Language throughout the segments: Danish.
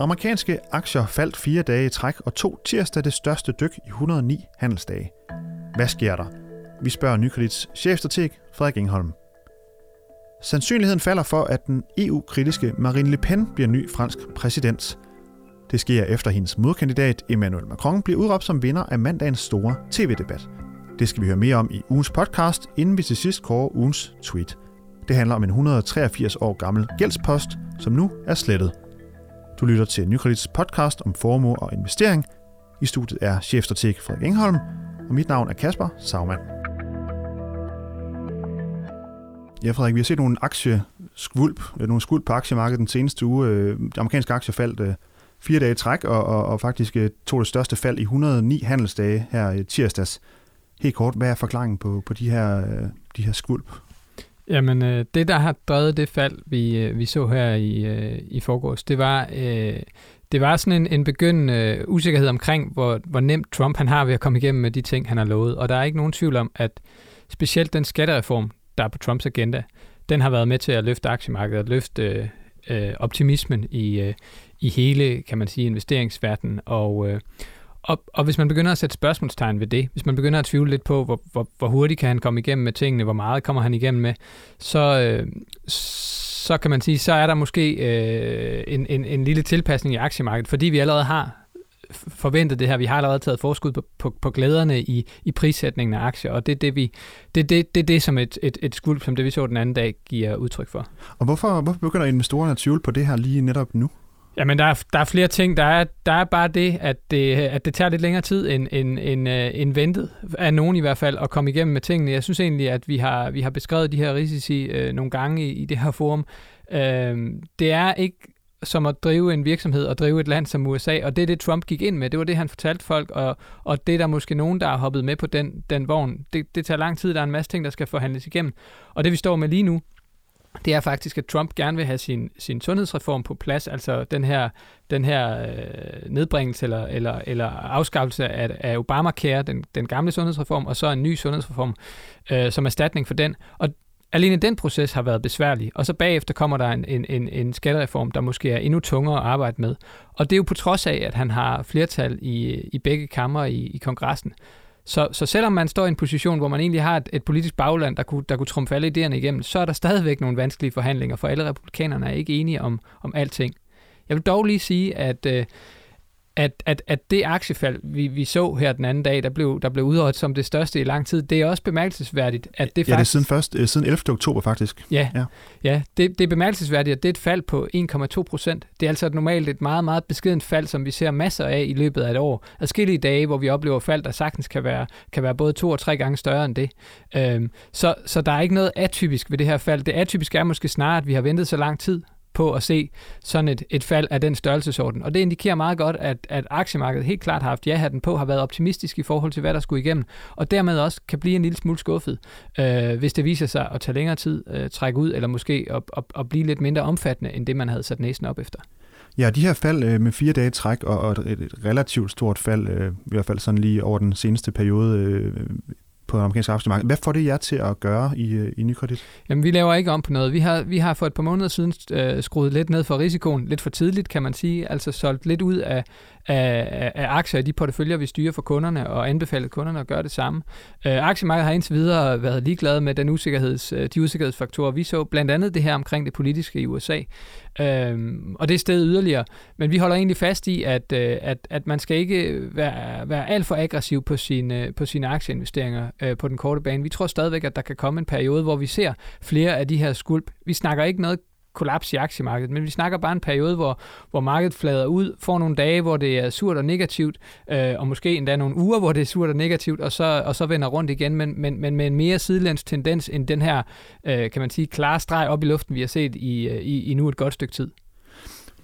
Amerikanske aktier faldt fire dage i træk og tog tirsdag det største dyk i 109 handelsdage. Hvad sker der? Vi spørger Nykredits chefstrateg Frederik Ingholm. Sandsynligheden falder for, at den EU-kritiske Marine Le Pen bliver ny fransk præsident. Det sker efter hendes modkandidat Emmanuel Macron bliver udråbt som vinder af mandagens store tv-debat. Det skal vi høre mere om i ugens podcast, inden vi til sidst kårer ugens tweet. Det handler om en 183 år gammel gældspost, som nu er slettet. Du lytter til Nykredits podcast om formue og investering. I studiet er chefstrateg Frederik Engholm, og mit navn er Kasper Sagmann. Ja, Frederik, vi har set nogle aktieskvulp, nogle skvulp på aktiemarkedet den seneste uge. De amerikanske aktier faldt øh, fire dage i træk, og, og, og faktisk øh, tog det største fald i 109 handelsdage her tirsdags. Helt kort, hvad er forklaringen på, på de her, de her skvulp? Jamen, øh, det der har drevet det fald, vi, øh, vi så her i, øh, i forgårs, det var, det var sådan en, en begyndende usikkerhed omkring, hvor, hvor nemt Trump han har ved at komme igennem med de ting, han har lovet. Og der er ikke nogen tvivl om, at specielt den skattereform, der er på Trumps agenda, den har været med til at løfte aktiemarkedet og løfte øh, optimismen i, øh, i hele, kan man sige, investeringsverdenen. Og, øh, og, og hvis man begynder at sætte spørgsmålstegn ved det, hvis man begynder at tvivle lidt på, hvor, hvor, hvor hurtigt kan han komme igennem med tingene, hvor meget kommer han igennem med, så, øh, så kan man sige, så er der måske øh, en, en, en lille tilpasning i aktiemarkedet, fordi vi allerede har forventet det her. Vi har allerede taget forskud på, på, på glæderne i, i prissætningen af aktier, og det er det, vi, det, det, det, det som et, et, et skuld, som det vi så den anden dag, giver udtryk for. Og hvorfor, hvorfor begynder investorerne at tvivle på det her lige netop nu? Jamen, der er, der er flere ting. Der er, der er bare det at, det, at det tager lidt længere tid end, end, end, øh, end ventet, af nogen i hvert fald, at komme igennem med tingene. Jeg synes egentlig, at vi har, vi har beskrevet de her risici øh, nogle gange i, i det her forum. Øh, det er ikke som at drive en virksomhed og drive et land som USA, og det er det, Trump gik ind med. Det var det, han fortalte folk, og, og det er der måske nogen, der har hoppet med på den, den vogn. Det, det tager lang tid, der er en masse ting, der skal forhandles igennem. Og det, vi står med lige nu, det er faktisk, at Trump gerne vil have sin, sin sundhedsreform på plads, altså den her, den her øh, nedbringelse eller, eller, eller afskaffelse af, af Obamacare, den, den gamle sundhedsreform, og så en ny sundhedsreform øh, som erstatning for den. Og alene den proces har været besværlig, og så bagefter kommer der en, en, en, en skattereform, der måske er endnu tungere at arbejde med. Og det er jo på trods af, at han har flertal i, i begge kammer i, i kongressen. Så, så selvom man står i en position, hvor man egentlig har et, et politisk bagland, der kunne, der kunne trumfe alle idéerne igennem, så er der stadigvæk nogle vanskelige forhandlinger, for alle republikanerne er ikke enige om, om alting. Jeg vil dog lige sige, at øh, at, at, at det aktiefald, vi, vi så her den anden dag, der blev, der blev udrådt som det største i lang tid, det er også bemærkelsesværdigt, at det faktisk... Ja, det er siden, først, øh, siden 11. oktober faktisk. Ja, ja. ja det, det er bemærkelsesværdigt, at det er et fald på 1,2 procent. Det er altså et normalt et meget, meget beskedent fald, som vi ser masser af i løbet af et år. Adskillige dage, hvor vi oplever fald, der sagtens kan være, kan være både to og tre gange større end det. Øhm, så, så der er ikke noget atypisk ved det her fald. Det atypiske er måske snarere, at vi har ventet så lang tid på at se sådan et, et fald af den størrelsesorden. Og det indikerer meget godt, at, at aktiemarkedet helt klart har haft ja-hatten på, har været optimistisk i forhold til, hvad der skulle igennem, og dermed også kan blive en lille smule skuffet, øh, hvis det viser sig at tage længere tid, øh, trække ud, eller måske at, at, at blive lidt mindre omfattende, end det man havde sat næsen op efter. Ja, de her fald øh, med fire dage træk og, og et, relativt stort fald, øh, i hvert fald sådan lige over den seneste periode, øh, på amerikansk arbejdsmarked. Hvad får det jer til at gøre i, øh, i Nykredit? Jamen, vi laver ikke om på noget. Vi har, vi har for et par måneder siden øh, skruet lidt ned for risikoen, lidt for tidligt, kan man sige, altså solgt lidt ud af, af, af aktier i de porteføljer, vi styrer for kunderne, og anbefalet kunderne at gøre det samme. Øh, aktiemarkedet har indtil videre været ligeglade med den usikkerheds, øh, de usikkerhedsfaktorer, vi så, blandt andet det her omkring det politiske i USA. Øh, og det er stedet yderligere. Men vi holder egentlig fast i, at, øh, at, at man skal ikke være, være alt for aggressiv på, sine, på sine aktieinvesteringer øh, på den korte bane. Vi tror stadigvæk, at der kan komme en periode, hvor vi ser flere af de her skulp. Vi snakker ikke noget kollaps i aktiemarkedet, men vi snakker bare en periode, hvor, hvor markedet flader ud, får nogle dage, hvor det er surt og negativt, øh, og måske endda nogle uger, hvor det er surt og negativt, og så, og så vender rundt igen, men, men, men med en mere sidelæns tendens end den her, øh, kan man sige, klare streg op i luften, vi har set i, øh, i, i nu et godt stykke tid.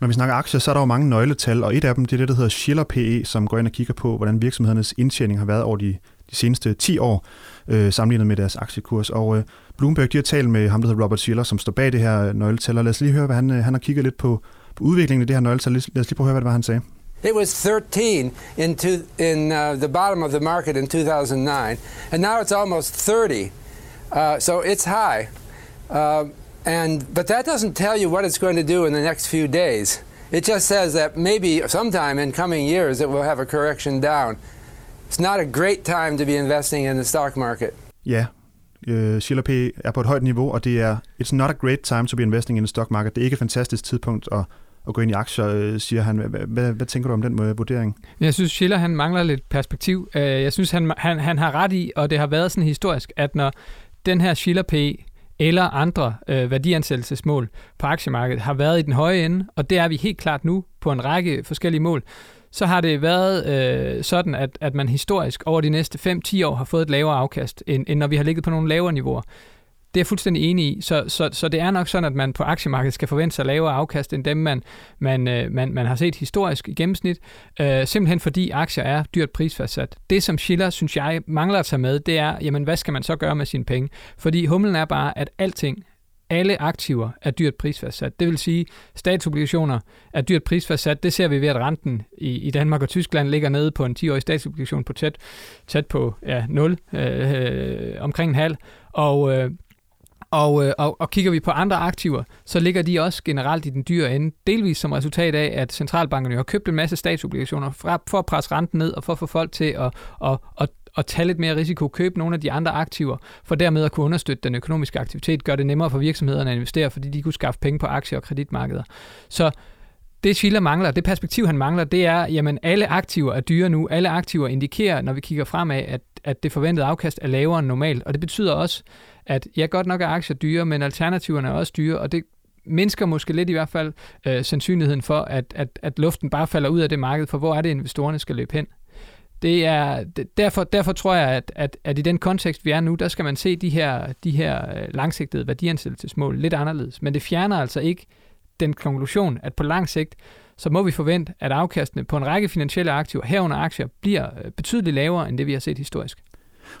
Når vi snakker aktier, så er der jo mange nøgletal, og et af dem det er det, der hedder Schiller PE, som går ind og kigger på, hvordan virksomhedernes indtjening har været over de, de seneste 10 år, øh, sammenlignet med deres aktiekurs. Og øh, Bloomberg de har talt med ham, der hedder Robert Schiller, som står bag det her nøgletal, og lad os lige høre, hvad han, øh, han har kigget lidt på, på udviklingen af det her nøgletal. Lad os lige prøve at høre, hvad det var, han sagde. It was 13 in, to, in uh, the bottom of the market in 2009, and now it's almost 30. Uh, so it's high. Uh, and, but that doesn't tell you what it's going to do in the next few days. It just says that maybe sometime in coming years it will have a correction down. It's not a great time to be investing in the stock market. Ja, øh, Schiller P er på et højt niveau, og det er it's not a great time to be investing in the stock market. Det er ikke et fantastisk tidspunkt at, at gå ind i aktier, øh, siger han. Hvad, hvad, hvad tænker du om den vurdering? Jeg synes, Schiller han mangler lidt perspektiv. Øh, jeg synes, han, han, han har ret i, og det har været sådan historisk, at når den her Schiller P eller andre øh, værdiansættelsesmål på aktiemarkedet har været i den høje ende, og det er vi helt klart nu på en række forskellige mål, så har det været øh, sådan, at, at man historisk over de næste 5-10 år har fået et lavere afkast, end, end når vi har ligget på nogle lavere niveauer. Det er jeg fuldstændig enig i. Så, så, så det er nok sådan, at man på aktiemarkedet skal forvente sig lavere afkast, end dem, man, man, øh, man, man har set historisk i gennemsnit. Øh, simpelthen fordi aktier er dyrt prisfastsat. Det, som Schiller, synes jeg, mangler at tage med, det er, jamen, hvad skal man så gøre med sine penge? Fordi humlen er bare, at alting alle aktiver er dyrt prisfastsat. Det vil sige, statsobligationer er dyrt prisfastsat. Det ser vi ved, at renten i, i Danmark og Tyskland ligger nede på en 10-årig statsobligation på tæt, tæt på ja, 0, øh, øh, omkring en halv. Og, øh, og, øh, og, og kigger vi på andre aktiver, så ligger de også generelt i den dyre ende, delvis som resultat af, at centralbankerne har købt en masse statsobligationer for, for at presse renten ned og for at få folk til at, at, at, at tage lidt mere risiko, købe nogle af de andre aktiver, for dermed at kunne understøtte den økonomiske aktivitet, gør det nemmere for virksomhederne at investere, fordi de kunne skaffe penge på aktier og kreditmarkeder. Så det Schiller mangler, det perspektiv han mangler, det er, jamen alle aktiver er dyre nu. Alle aktiver indikerer, når vi kigger fremad, at, at det forventede afkast er lavere end normalt. Og det betyder også, at ja, godt nok er aktier dyre, men alternativerne er også dyre, og det mindsker måske lidt i hvert fald øh, sandsynligheden for, at, at, at luften bare falder ud af det marked, for hvor er det, investorerne skal løbe hen? Det er, derfor, derfor tror jeg, at, at, at i den kontekst, vi er nu, der skal man se de her, de her øh, langsigtede værdiansættelsesmål lidt anderledes. Men det fjerner altså ikke den konklusion, at på lang sigt, så må vi forvente, at afkastene på en række finansielle aktiver, herunder aktier, bliver øh, betydeligt lavere end det, vi har set historisk.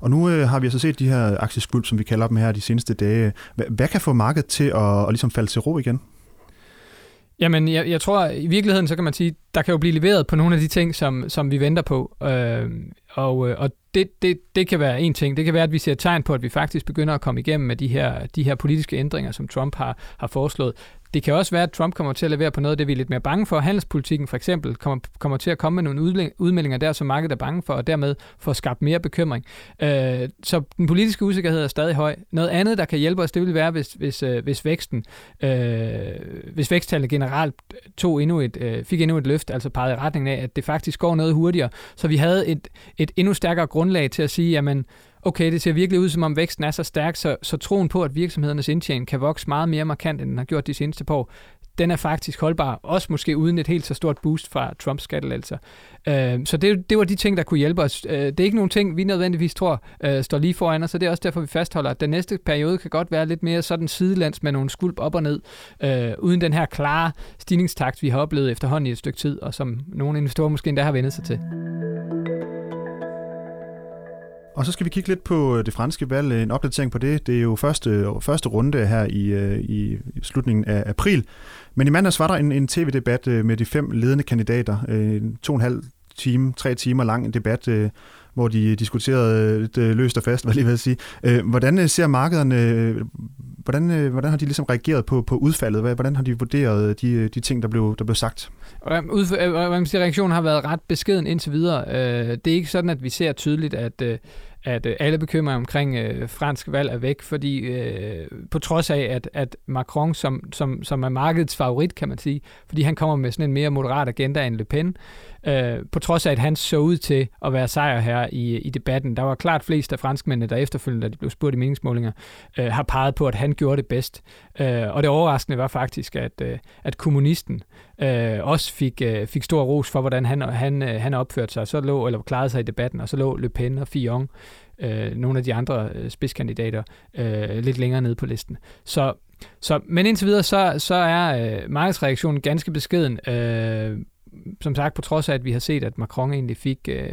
Og nu øh, har vi altså set de her aktieskvulp, som vi kalder dem her de seneste dage. Hvad, hvad kan få markedet til at, at ligesom falde til ro igen? Jamen, jeg, jeg tror, i virkeligheden, så kan man sige, der kan jo blive leveret på nogle af de ting, som, som vi venter på. Øh, og, og det, det, det kan være en ting. Det kan være, at vi ser tegn på, at vi faktisk begynder at komme igennem med de her, de her politiske ændringer, som Trump har, har foreslået. Det kan også være, at Trump kommer til at levere på noget af det, vi er lidt mere bange for. Handelspolitikken for eksempel kommer, kommer til at komme med nogle udmeldinger der, som markedet er bange for, og dermed får skabt mere bekymring. Øh, så den politiske usikkerhed er stadig høj. Noget andet, der kan hjælpe os, det vil være, hvis, hvis, øh, hvis væksten, øh, hvis væksttallet generelt tog endnu et, øh, fik endnu et løft, altså peget i retning af, at det faktisk går noget hurtigere. Så vi havde et, et endnu stærkere grundlag til at sige, jamen, okay, det ser virkelig ud, som om væksten er så stærk, så, så troen på, at virksomhedernes indtjening kan vokse meget mere markant, end den har gjort de seneste par år, den er faktisk holdbar, også måske uden et helt så stort boost fra Trumps skattelettelser. Øh, så det, det var de ting, der kunne hjælpe os. Øh, det er ikke nogen ting, vi nødvendigvis tror øh, står lige foran os, så det er også derfor, vi fastholder, at den næste periode kan godt være lidt mere sådan sidelands med nogle skulp op og ned, øh, uden den her klare stigningstakt, vi har oplevet efterhånden i et stykke tid, og som nogle investorer måske endda har vendt sig til. Og så skal vi kigge lidt på øh, det franske valg, en opdatering på det. Det er jo første, første runde her i, øh, i slutningen af april. Men i mandags var der en, en tv-debat øh, med de fem ledende kandidater. Øh, to og en halv time, tre timer lang en debat, hvor de diskuterede øh, lidt løst og fast, hvad jeg lige vil sige. Øh, hvordan øh, ser markederne, hvordan, hvordan har de ligesom reageret på, på udfaldet? Hvordan har de vurderet de, de ting, der blev, der blev sagt? Reaktionen har været ret beskeden indtil videre. Det er ikke sådan, at vi ser tydeligt, at at alle bekymringer omkring øh, fransk valg er væk, fordi øh, på trods af, at, at Macron, som, som, som er markedets favorit, kan man sige, fordi han kommer med sådan en mere moderat agenda end Le Pen, øh, på trods af, at han så ud til at være sejr her i, i debatten. Der var klart flest af franskmændene, der efterfølgende, da de blev spurgt i meningsmålinger, øh, har peget på, at han gjorde det bedst. Øh, og det overraskende var faktisk, at, øh, at kommunisten øh, også fik, øh, fik stor ros for, hvordan han, han, øh, han opførte sig, så lå, eller klarede sig i debatten, og så lå Le Pen og Fillon, øh, nogle af de andre øh, spidskandidater, øh, lidt længere nede på listen. Så så, men indtil videre, så, så er øh, markedsreaktionen ganske beskeden. Øh, som sagt, på trods af, at vi har set, at Macron egentlig fik øh,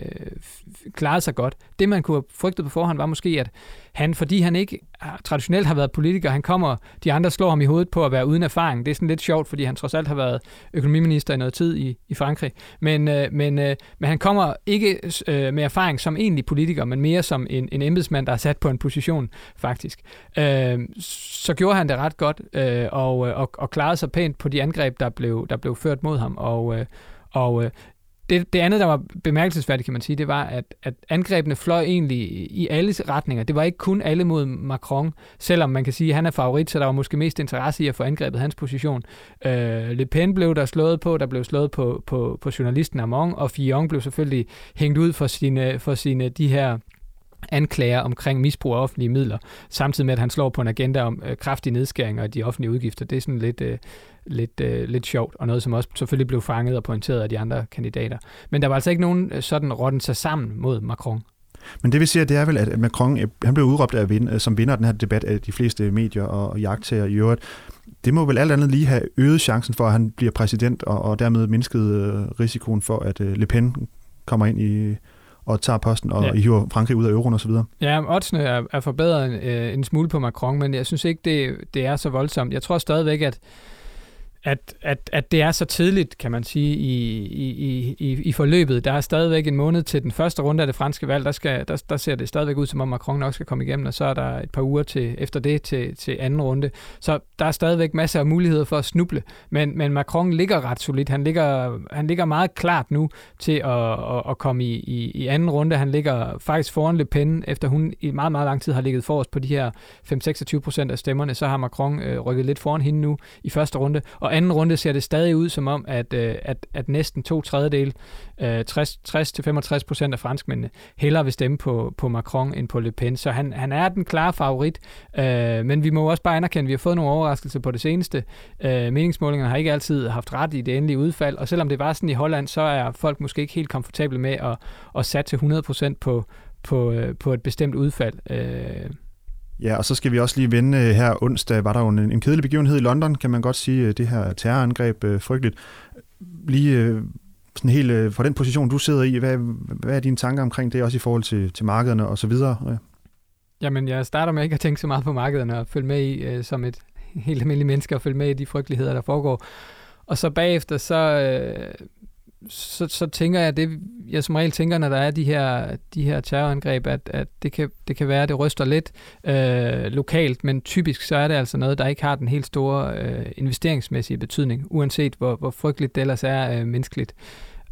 klaret sig godt. Det, man kunne have frygtet på forhånd, var måske, at han, fordi han ikke traditionelt har været politiker. Han kommer, de andre slår ham i hovedet på at være uden erfaring. Det er sådan lidt sjovt, fordi han trods alt har været økonomiminister i noget tid i, i Frankrig. Men, øh, men, øh, men han kommer ikke øh, med erfaring som egentlig politiker, men mere som en, en embedsmand, der er sat på en position, faktisk. Øh, så gjorde han det ret godt, øh, og, øh, og, og klarede sig pænt på de angreb, der blev, der blev ført mod ham. Og, øh, og øh, det, det andet, der var bemærkelsesværdigt, kan man sige, det var, at, at angrebene fløj egentlig i alle retninger. Det var ikke kun alle mod Macron, selvom man kan sige, at han er favorit, så der var måske mest interesse i at få angrebet hans position. Øh, Le Pen blev der slået på, der blev slået på, på, på journalisten Amon, og Fillon blev selvfølgelig hængt ud for sine, for sine de her anklager omkring misbrug af offentlige midler, samtidig med, at han slår på en agenda om øh, kraftige nedskæringer af de offentlige udgifter. Det er sådan lidt, øh, lidt, øh, lidt sjovt, og noget, som også selvfølgelig blev fanget og pointeret af de andre kandidater. Men der var altså ikke nogen øh, sådan rotten sig sammen mod Macron. Men det vi ser, det er vel, at Macron øh, han blev udråbt af vind, øh, som vinder den her debat af de fleste medier og jagttager i øvrigt. Det må vel alt andet lige have øget chancen for, at han bliver præsident, og, og dermed mindsket risikoen for, at Le Pen kommer ind i og tager posten og ja. hiver Frankrig ud af euroen osv. Ja, oddsene er, er forbedret øh, en smule på Macron, men jeg synes ikke, det, det er så voldsomt. Jeg tror stadigvæk, at at, at, at det er så tidligt, kan man sige, i, i, i, i forløbet. Der er stadigvæk en måned til den første runde af det franske valg. Der, skal, der, der ser det stadigvæk ud, som om Macron nok skal komme igennem, og så er der et par uger til, efter det til, til anden runde. Så der er stadigvæk masser af muligheder for at snuble. Men, men Macron ligger ret solidt. Han ligger, han ligger meget klart nu til at, at, at komme i, i, i anden runde. Han ligger faktisk foran Le Pen, efter hun i meget, meget lang tid har ligget forrest på de her 5-26 procent af stemmerne. Så har Macron øh, rykket lidt foran hende nu i første runde. Og anden runde ser det stadig ud som om, at, øh, at, at næsten to tredjedel, øh, 60-65 procent af franskmændene, hellere vil stemme på, på Macron end på Le Pen. Så han, han er den klare favorit, øh, men vi må også bare anerkende, at vi har fået nogle overraskelser på det seneste. Øh, meningsmålingerne har ikke altid haft ret i det endelige udfald, og selvom det var sådan i Holland, så er folk måske ikke helt komfortable med at, at satse 100 procent på, på, øh, på et bestemt udfald. Øh, Ja, og så skal vi også lige vende øh, her onsdag, var der jo en, en kedelig begivenhed i London, kan man godt sige, øh, det her terrorangreb, øh, frygteligt. Lige øh, sådan helt fra den position, du sidder i, hvad, hvad er dine tanker omkring det, også i forhold til, til markederne og så videre? Ja. Jamen, jeg starter med ikke at tænke så meget på markederne og følge med i, som et helt almindeligt menneske, og følge med i de frygteligheder, der foregår. Og så bagefter, så, så, så tænker jeg, det jeg som regel tænker, når der er de her, de her terrorangreb, at, at det, kan, det kan være, at det ryster lidt øh, lokalt, men typisk så er det altså noget, der ikke har den helt store øh, investeringsmæssige betydning, uanset hvor, hvor frygteligt det ellers er øh, menneskeligt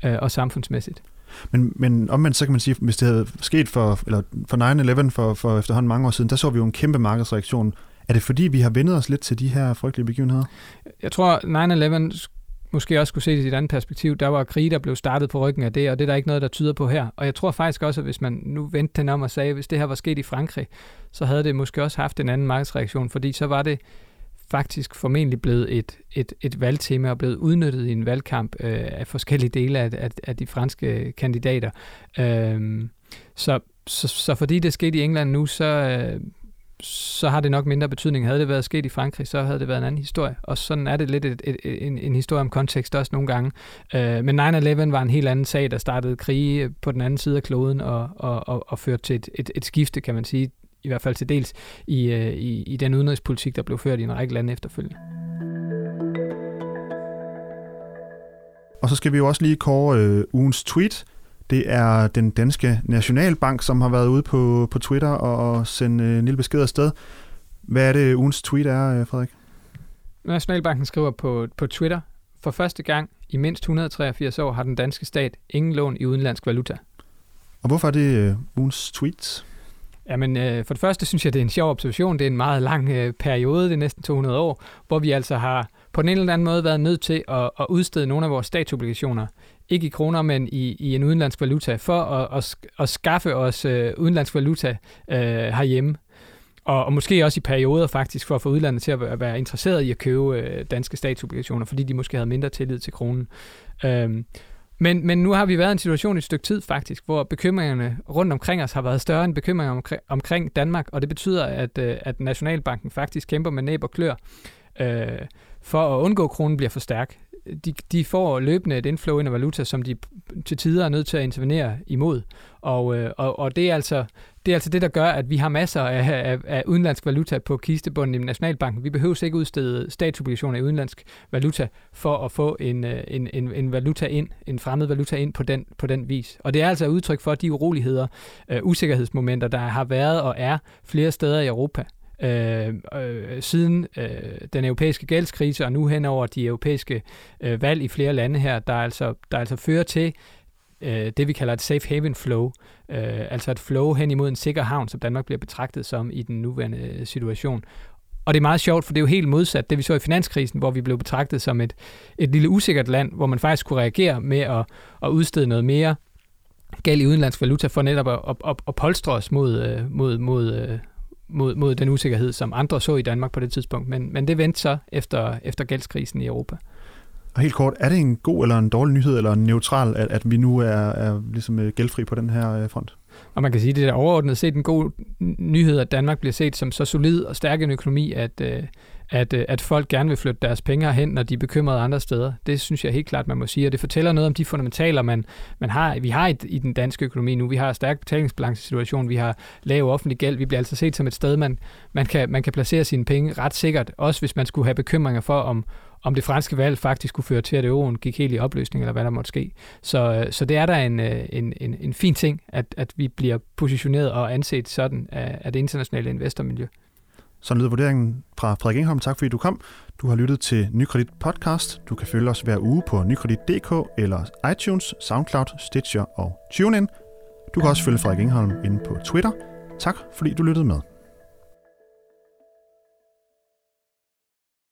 øh, og samfundsmæssigt. Men, men omvendt så kan man sige, hvis det havde sket for, eller for 9-11 for, for efterhånden mange år siden, der så vi jo en kæmpe markedsreaktion. Er det fordi, vi har vendet os lidt til de her frygtelige begivenheder? Jeg tror, 9-11 måske også kunne se det i et andet perspektiv. Der var krig, der blev startet på ryggen af det, og det er der ikke noget, der tyder på her. Og jeg tror faktisk også, at hvis man nu vendte den om og sagde, at hvis det her var sket i Frankrig, så havde det måske også haft en anden markedsreaktion, fordi så var det faktisk formentlig blevet et, et, et valgtema og blevet udnyttet i en valgkamp øh, af forskellige dele af, af, af de franske kandidater. Øh, så, så, så fordi det skete i England nu, så, øh, så har det nok mindre betydning. Havde det været sket i Frankrig, så havde det været en anden historie. Og sådan er det lidt et, et, et, en, en historie om kontekst også nogle gange. Øh, men 9-11 var en helt anden sag, der startede krige på den anden side af kloden og, og, og, og førte til et, et, et skifte, kan man sige, i hvert fald til dels i, øh, i, i den udenrigspolitik, der blev ført i en række lande efterfølgende. Og så skal vi jo også lige kåre øh, ugens tweet. Det er den danske Nationalbank, som har været ude på, på Twitter og sendt øh, en lille besked afsted. Hvad er det, ugens tweet er, øh, Frederik? Nationalbanken skriver på, på Twitter, for første gang i mindst 183 år har den danske stat ingen lån i udenlandsk valuta. Og hvorfor er det øh, ugens tweet? Jamen, øh, for det første synes jeg, det er en sjov observation. Det er en meget lang øh, periode, det er næsten 200 år, hvor vi altså har på den ene eller anden måde været nødt til at, at udstede nogle af vores statsobligationer ikke i kroner, men i, i en udenlandsk valuta, for at, at, at skaffe os øh, udenlandsk valuta øh, herhjemme. Og, og måske også i perioder faktisk, for at få udlandet til at være interesseret i at købe øh, danske statsobligationer, fordi de måske havde mindre tillid til kronen. Øhm, men, men nu har vi været i en situation i et stykke tid faktisk, hvor bekymringerne rundt omkring os har været større end bekymringerne omkring, omkring Danmark, og det betyder, at, øh, at Nationalbanken faktisk kæmper med næb og klør øh, for at undgå, at kronen bliver for stærk de, de får løbende et inflow ind af valuta, som de til tider er nødt til at intervenere imod. Og, øh, og, og det er altså det er altså det, der gør, at vi har masser af, af, af udenlandsk valuta på kistebunden i Nationalbanken. Vi behøver ikke udstede statsobligationer i udenlandsk valuta for at få en, øh, en, en, en valuta ind, en fremmed valuta ind på den, på den vis. Og det er altså udtryk for de uroligheder, uh, usikkerhedsmomenter, der har været og er flere steder i Europa øh, øh, siden øh, den europæiske gældskrise og nu hen over de europæiske øh, valg i flere lande her, der altså, der altså fører til øh, det, vi kalder et safe haven flow, øh, altså et flow hen imod en sikker havn, som Danmark bliver betragtet som i den nuværende øh, situation. Og det er meget sjovt, for det er jo helt modsat det, vi så i finanskrisen, hvor vi blev betragtet som et, et lille usikkert land, hvor man faktisk kunne reagere med at, at udstede noget mere gæld i udenlandsk valuta for netop at, at, at, at polstre os mod, øh, mod, mod, øh, mod, mod den usikkerhed, som andre så i Danmark på det tidspunkt. Men, men det vendte så efter, efter gældskrisen i Europa. Og helt kort, er det en god eller en dårlig nyhed, eller en neutral, at, at vi nu er, er ligesom øh, gældfri på den her øh, front? Og man kan sige, at det er overordnet set en god nyhed, at Danmark bliver set som så solid og stærk en økonomi, at, øh, at, øh, at folk gerne vil flytte deres penge hen, når de er bekymrede andre steder. Det synes jeg helt klart, man må sige, og det fortæller noget om de fundamentaler, man, man har, vi har i, i den danske økonomi nu. Vi har stærk betalingsbalancesituation, vi har lav offentlig gæld, vi bliver altså set som et sted, man, man, kan, man kan placere sine penge ret sikkert, også hvis man skulle have bekymringer for, om, om det franske valg faktisk kunne føre til, at euroen gik helt i opløsning, eller hvad der måtte ske. Så, øh, så det er der en, øh, en, en, en fin ting, at, at vi bliver positioneret og anset sådan af, af det internationale investormiljø. Så lyder vurderingen fra Frederik Engholm. Tak fordi du kom. Du har lyttet til Nykredit Podcast. Du kan følge os hver uge på nykredit.dk eller iTunes, SoundCloud, Stitcher og TuneIn. Du kan også følge Frederik Engholm inde på Twitter. Tak fordi du lyttede med.